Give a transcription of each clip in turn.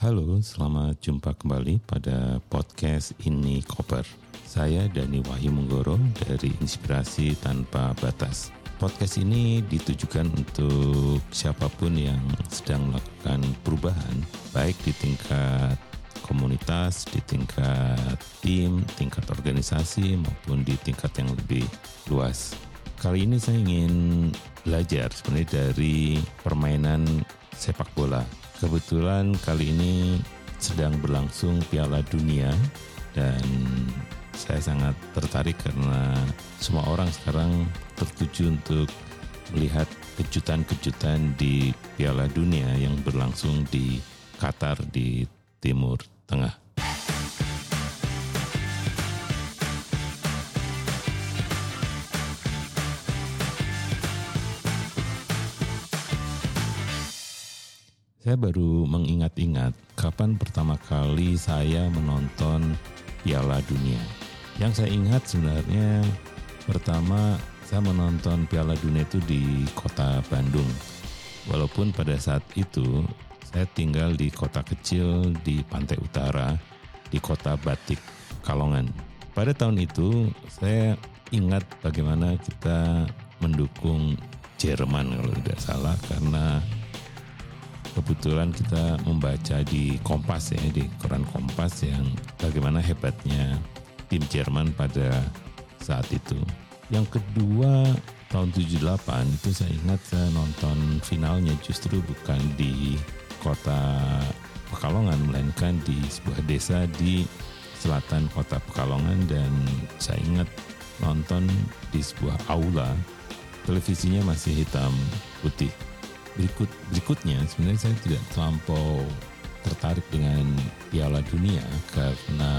Halo, selamat jumpa kembali pada podcast Ini Koper. Saya Dani Wahyu Menggoro dari Inspirasi Tanpa Batas. Podcast ini ditujukan untuk siapa pun yang sedang melakukan perubahan, baik di tingkat komunitas, di tingkat tim, tingkat organisasi, maupun di tingkat yang lebih luas. Kali ini saya ingin belajar sebenarnya dari permainan sepak bola Kebetulan kali ini sedang berlangsung Piala Dunia dan saya sangat tertarik karena semua orang sekarang tertuju untuk melihat kejutan-kejutan di Piala Dunia yang berlangsung di Qatar di Timur Tengah. Saya baru mengingat-ingat kapan pertama kali saya menonton Piala Dunia. Yang saya ingat sebenarnya pertama saya menonton Piala Dunia itu di kota Bandung. Walaupun pada saat itu saya tinggal di kota kecil di pantai utara, di kota Batik, Kalongan. Pada tahun itu saya ingat bagaimana kita mendukung Jerman kalau tidak salah karena kebetulan kita membaca di Kompas ya di koran Kompas yang bagaimana hebatnya tim Jerman pada saat itu. Yang kedua tahun 78 itu saya ingat saya nonton finalnya justru bukan di kota Pekalongan melainkan di sebuah desa di selatan kota Pekalongan dan saya ingat nonton di sebuah aula televisinya masih hitam putih berikut berikutnya sebenarnya saya tidak terlampau tertarik dengan Piala Dunia karena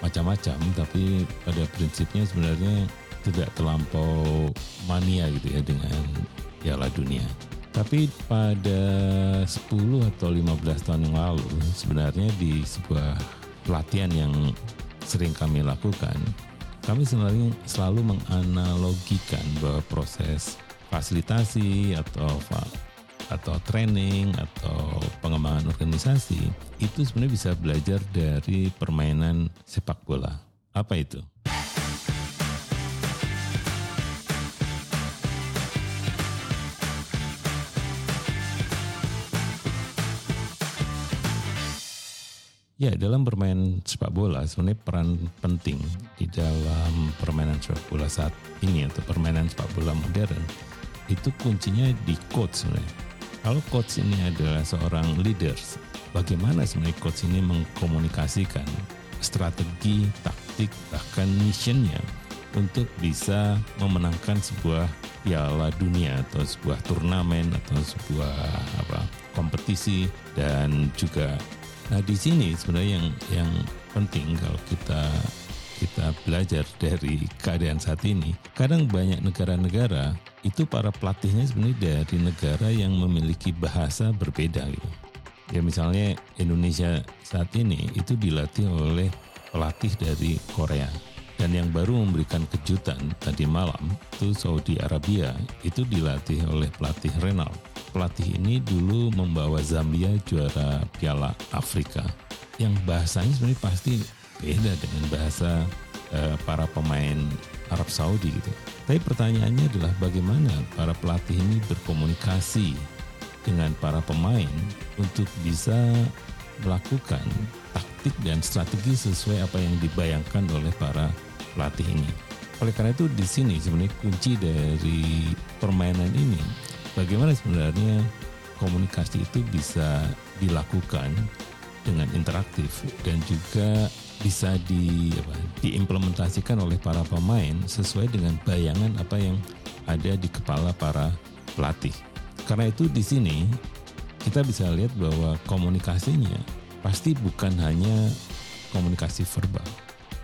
macam-macam tapi pada prinsipnya sebenarnya tidak terlampau mania gitu ya dengan Piala Dunia. Tapi pada 10 atau 15 tahun yang lalu sebenarnya di sebuah pelatihan yang sering kami lakukan kami sebenarnya selalu menganalogikan bahwa proses fasilitasi atau atau training atau pengembangan organisasi itu sebenarnya bisa belajar dari permainan sepak bola. Apa itu? Ya, dalam bermain sepak bola sebenarnya peran penting di dalam permainan sepak bola saat ini atau permainan sepak bola modern itu kuncinya di coach sebenarnya. Kalau coach ini adalah seorang leaders, bagaimana sebenarnya coach ini mengkomunikasikan strategi, taktik, bahkan missionnya untuk bisa memenangkan sebuah piala dunia atau sebuah turnamen atau sebuah apa kompetisi dan juga nah di sini sebenarnya yang yang penting kalau kita kita belajar dari keadaan saat ini, kadang banyak negara-negara itu para pelatihnya sebenarnya dari negara yang memiliki bahasa berbeda gitu. Ya misalnya Indonesia saat ini itu dilatih oleh pelatih dari Korea. Dan yang baru memberikan kejutan tadi malam itu Saudi Arabia itu dilatih oleh pelatih Renal. Pelatih ini dulu membawa Zambia juara Piala Afrika. Yang bahasanya sebenarnya pasti beda dengan bahasa uh, para pemain Arab Saudi gitu. Tapi pertanyaannya adalah bagaimana para pelatih ini berkomunikasi dengan para pemain untuk bisa melakukan taktik dan strategi sesuai apa yang dibayangkan oleh para pelatih ini. Oleh karena itu di sini sebenarnya kunci dari permainan ini bagaimana sebenarnya komunikasi itu bisa dilakukan dengan interaktif dan juga bisa di apa, diimplementasikan oleh para pemain sesuai dengan bayangan apa yang ada di kepala para pelatih. Karena itu di sini kita bisa lihat bahwa komunikasinya pasti bukan hanya komunikasi verbal.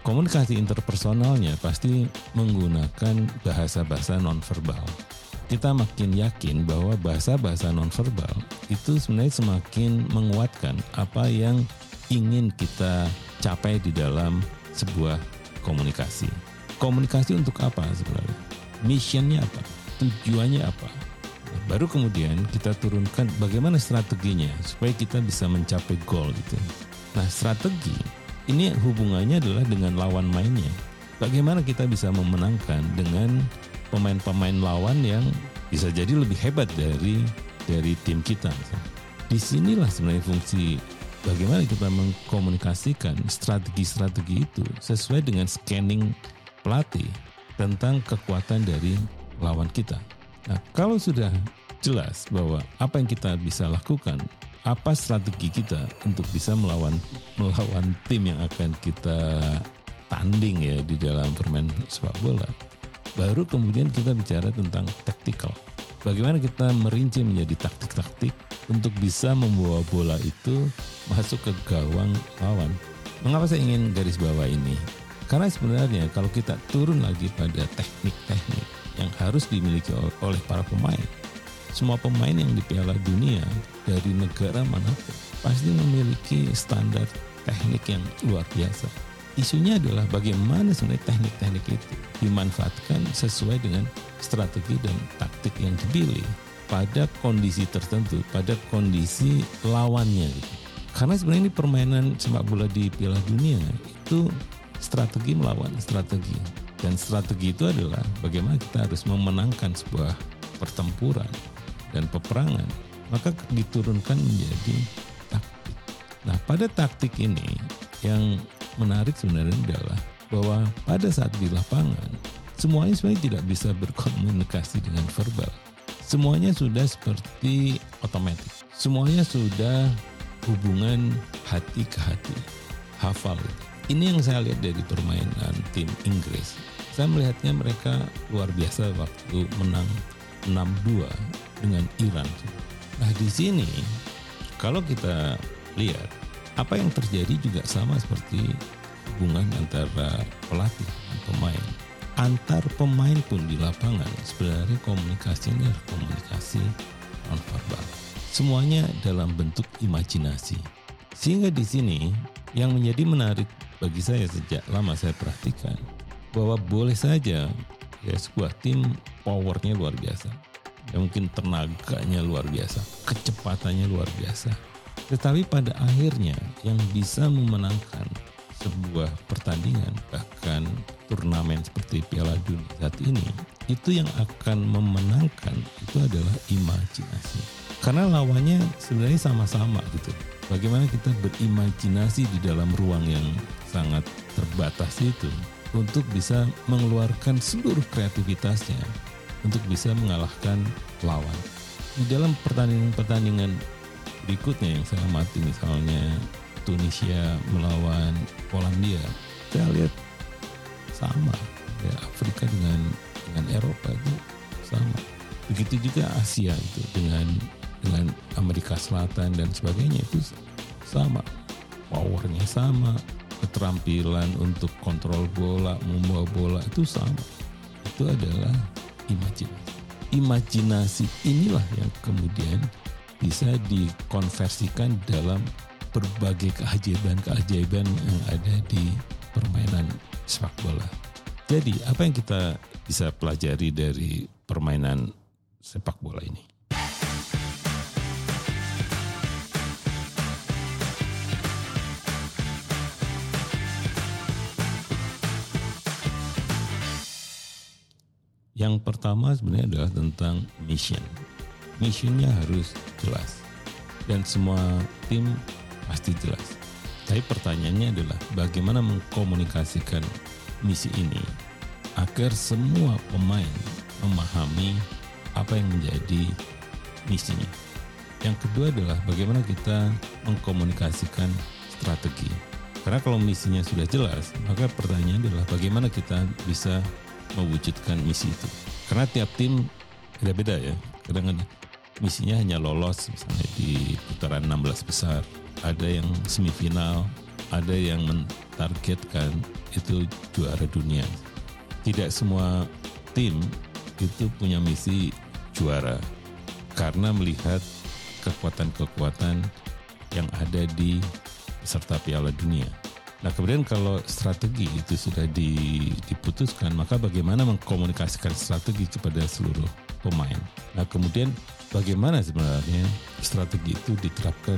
Komunikasi interpersonalnya pasti menggunakan bahasa-bahasa nonverbal. Kita makin yakin bahwa bahasa-bahasa nonverbal itu sebenarnya semakin menguatkan apa yang ingin kita capai di dalam sebuah komunikasi. Komunikasi untuk apa sebenarnya? Missionnya apa? Tujuannya apa? Baru kemudian kita turunkan bagaimana strateginya supaya kita bisa mencapai goal itu. Nah, strategi ini hubungannya adalah dengan lawan mainnya. Bagaimana kita bisa memenangkan dengan pemain-pemain lawan yang bisa jadi lebih hebat dari dari tim kita. Di sinilah sebenarnya fungsi bagaimana kita mengkomunikasikan strategi-strategi itu sesuai dengan scanning pelatih tentang kekuatan dari lawan kita. Nah, kalau sudah jelas bahwa apa yang kita bisa lakukan, apa strategi kita untuk bisa melawan melawan tim yang akan kita tanding ya di dalam permain sepak bola, baru kemudian kita bicara tentang tactical. Bagaimana kita merinci menjadi taktik-taktik untuk bisa membawa bola itu masuk ke gawang lawan. Mengapa saya ingin garis bawah ini? Karena sebenarnya kalau kita turun lagi pada teknik-teknik yang harus dimiliki oleh para pemain, semua pemain yang di Piala Dunia dari negara mana pun pasti memiliki standar teknik yang luar biasa. Isunya adalah bagaimana sebenarnya teknik-teknik itu dimanfaatkan sesuai dengan strategi dan taktik yang dipilih pada kondisi tertentu, pada kondisi lawannya gitu. Karena sebenarnya ini permainan sepak bola di Piala Dunia itu strategi melawan strategi. Dan strategi itu adalah bagaimana kita harus memenangkan sebuah pertempuran dan peperangan. Maka diturunkan menjadi taktik. Nah pada taktik ini yang menarik sebenarnya adalah bahwa pada saat di lapangan semuanya sebenarnya tidak bisa berkomunikasi dengan verbal. Semuanya sudah seperti otomatis. Semuanya sudah hubungan hati ke hati. Hafal ini yang saya lihat dari permainan tim Inggris. Saya melihatnya mereka luar biasa waktu menang 6-2 dengan Iran. Nah di sini kalau kita lihat apa yang terjadi juga sama seperti hubungan antara pelatih dan pemain. Antar pemain pun di lapangan sebenarnya komunikasinya komunikasi nonverbal. Semuanya dalam bentuk imajinasi. Sehingga di sini yang menjadi menarik bagi saya sejak lama saya perhatikan bahwa boleh saja ya sebuah tim powernya luar biasa. Ya mungkin tenaganya luar biasa, kecepatannya luar biasa. Tetapi pada akhirnya yang bisa memenangkan sebuah pertandingan bahkan turnamen seperti Piala Dunia saat ini itu yang akan memenangkan itu adalah imajinasi. Karena lawannya sebenarnya sama-sama gitu. Bagaimana kita berimajinasi di dalam ruang yang sangat terbatas itu untuk bisa mengeluarkan seluruh kreativitasnya untuk bisa mengalahkan lawan. Di dalam pertandingan-pertandingan berikutnya yang saya amati misalnya Tunisia melawan Polandia, saya lihat sama ya Afrika dengan dengan Eropa itu sama. Begitu juga Asia itu dengan dengan Amerika Selatan dan sebagainya itu sama. Powernya sama, keterampilan untuk kontrol bola, membawa bola itu sama. Itu adalah imajinasi. Imajinasi inilah yang kemudian bisa dikonversikan dalam berbagai keajaiban-keajaiban yang ada di permainan sepak bola. Jadi, apa yang kita bisa pelajari dari permainan sepak bola ini? Yang pertama sebenarnya adalah tentang mission. Missionnya harus jelas dan semua tim pasti jelas. Tapi pertanyaannya adalah bagaimana mengkomunikasikan misi ini agar semua pemain memahami apa yang menjadi misinya. Yang kedua adalah bagaimana kita mengkomunikasikan strategi. Karena kalau misinya sudah jelas, maka pertanyaannya adalah bagaimana kita bisa mewujudkan misi itu. Karena tiap tim beda-beda ya. Kadang-kadang misinya hanya lolos misalnya di putaran 16 besar. Ada yang semifinal, ada yang mentargetkan itu juara dunia. Tidak semua tim itu punya misi juara karena melihat kekuatan-kekuatan yang ada di peserta Piala Dunia. Nah kemudian kalau strategi itu sudah diputuskan, maka bagaimana mengkomunikasikan strategi kepada seluruh pemain. Nah kemudian bagaimana sebenarnya strategi itu diterapkan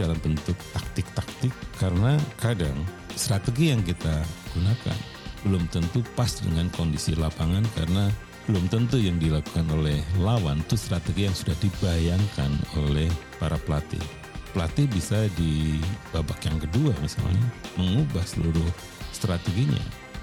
dalam bentuk taktik-taktik karena kadang strategi yang kita gunakan belum tentu pas dengan kondisi lapangan karena belum tentu yang dilakukan oleh lawan itu strategi yang sudah dibayangkan oleh para pelatih. Pelatih bisa di babak yang kedua misalnya mengubah seluruh strateginya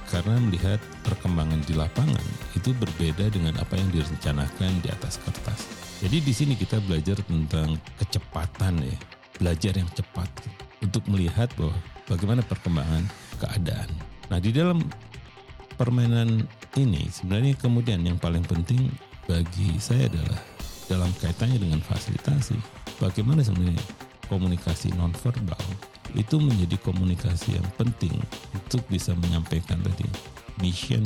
karena melihat perkembangan di lapangan itu berbeda dengan apa yang direncanakan di atas kertas. Jadi di sini kita belajar tentang kecepatan ya, belajar yang cepat untuk melihat bahwa bagaimana perkembangan keadaan. Nah di dalam permainan ini sebenarnya kemudian yang paling penting bagi saya adalah dalam kaitannya dengan fasilitasi. Bagaimana sebenarnya komunikasi nonverbal itu menjadi komunikasi yang penting untuk bisa menyampaikan tadi mission,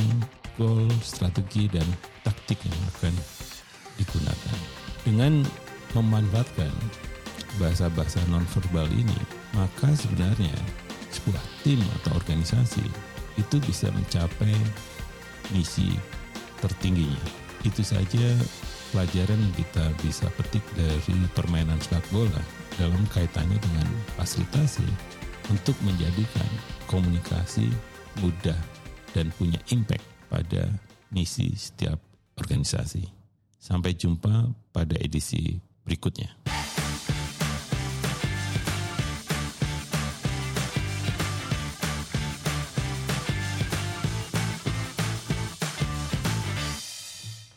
goal, strategi dan taktik yang akan. Dengan memanfaatkan bahasa-bahasa nonverbal ini, maka sebenarnya sebuah tim atau organisasi itu bisa mencapai misi tertingginya. Itu saja pelajaran yang kita bisa petik dari permainan sepak bola dalam kaitannya dengan fasilitasi untuk menjadikan komunikasi mudah dan punya impact pada misi setiap organisasi. Sampai jumpa pada edisi berikutnya.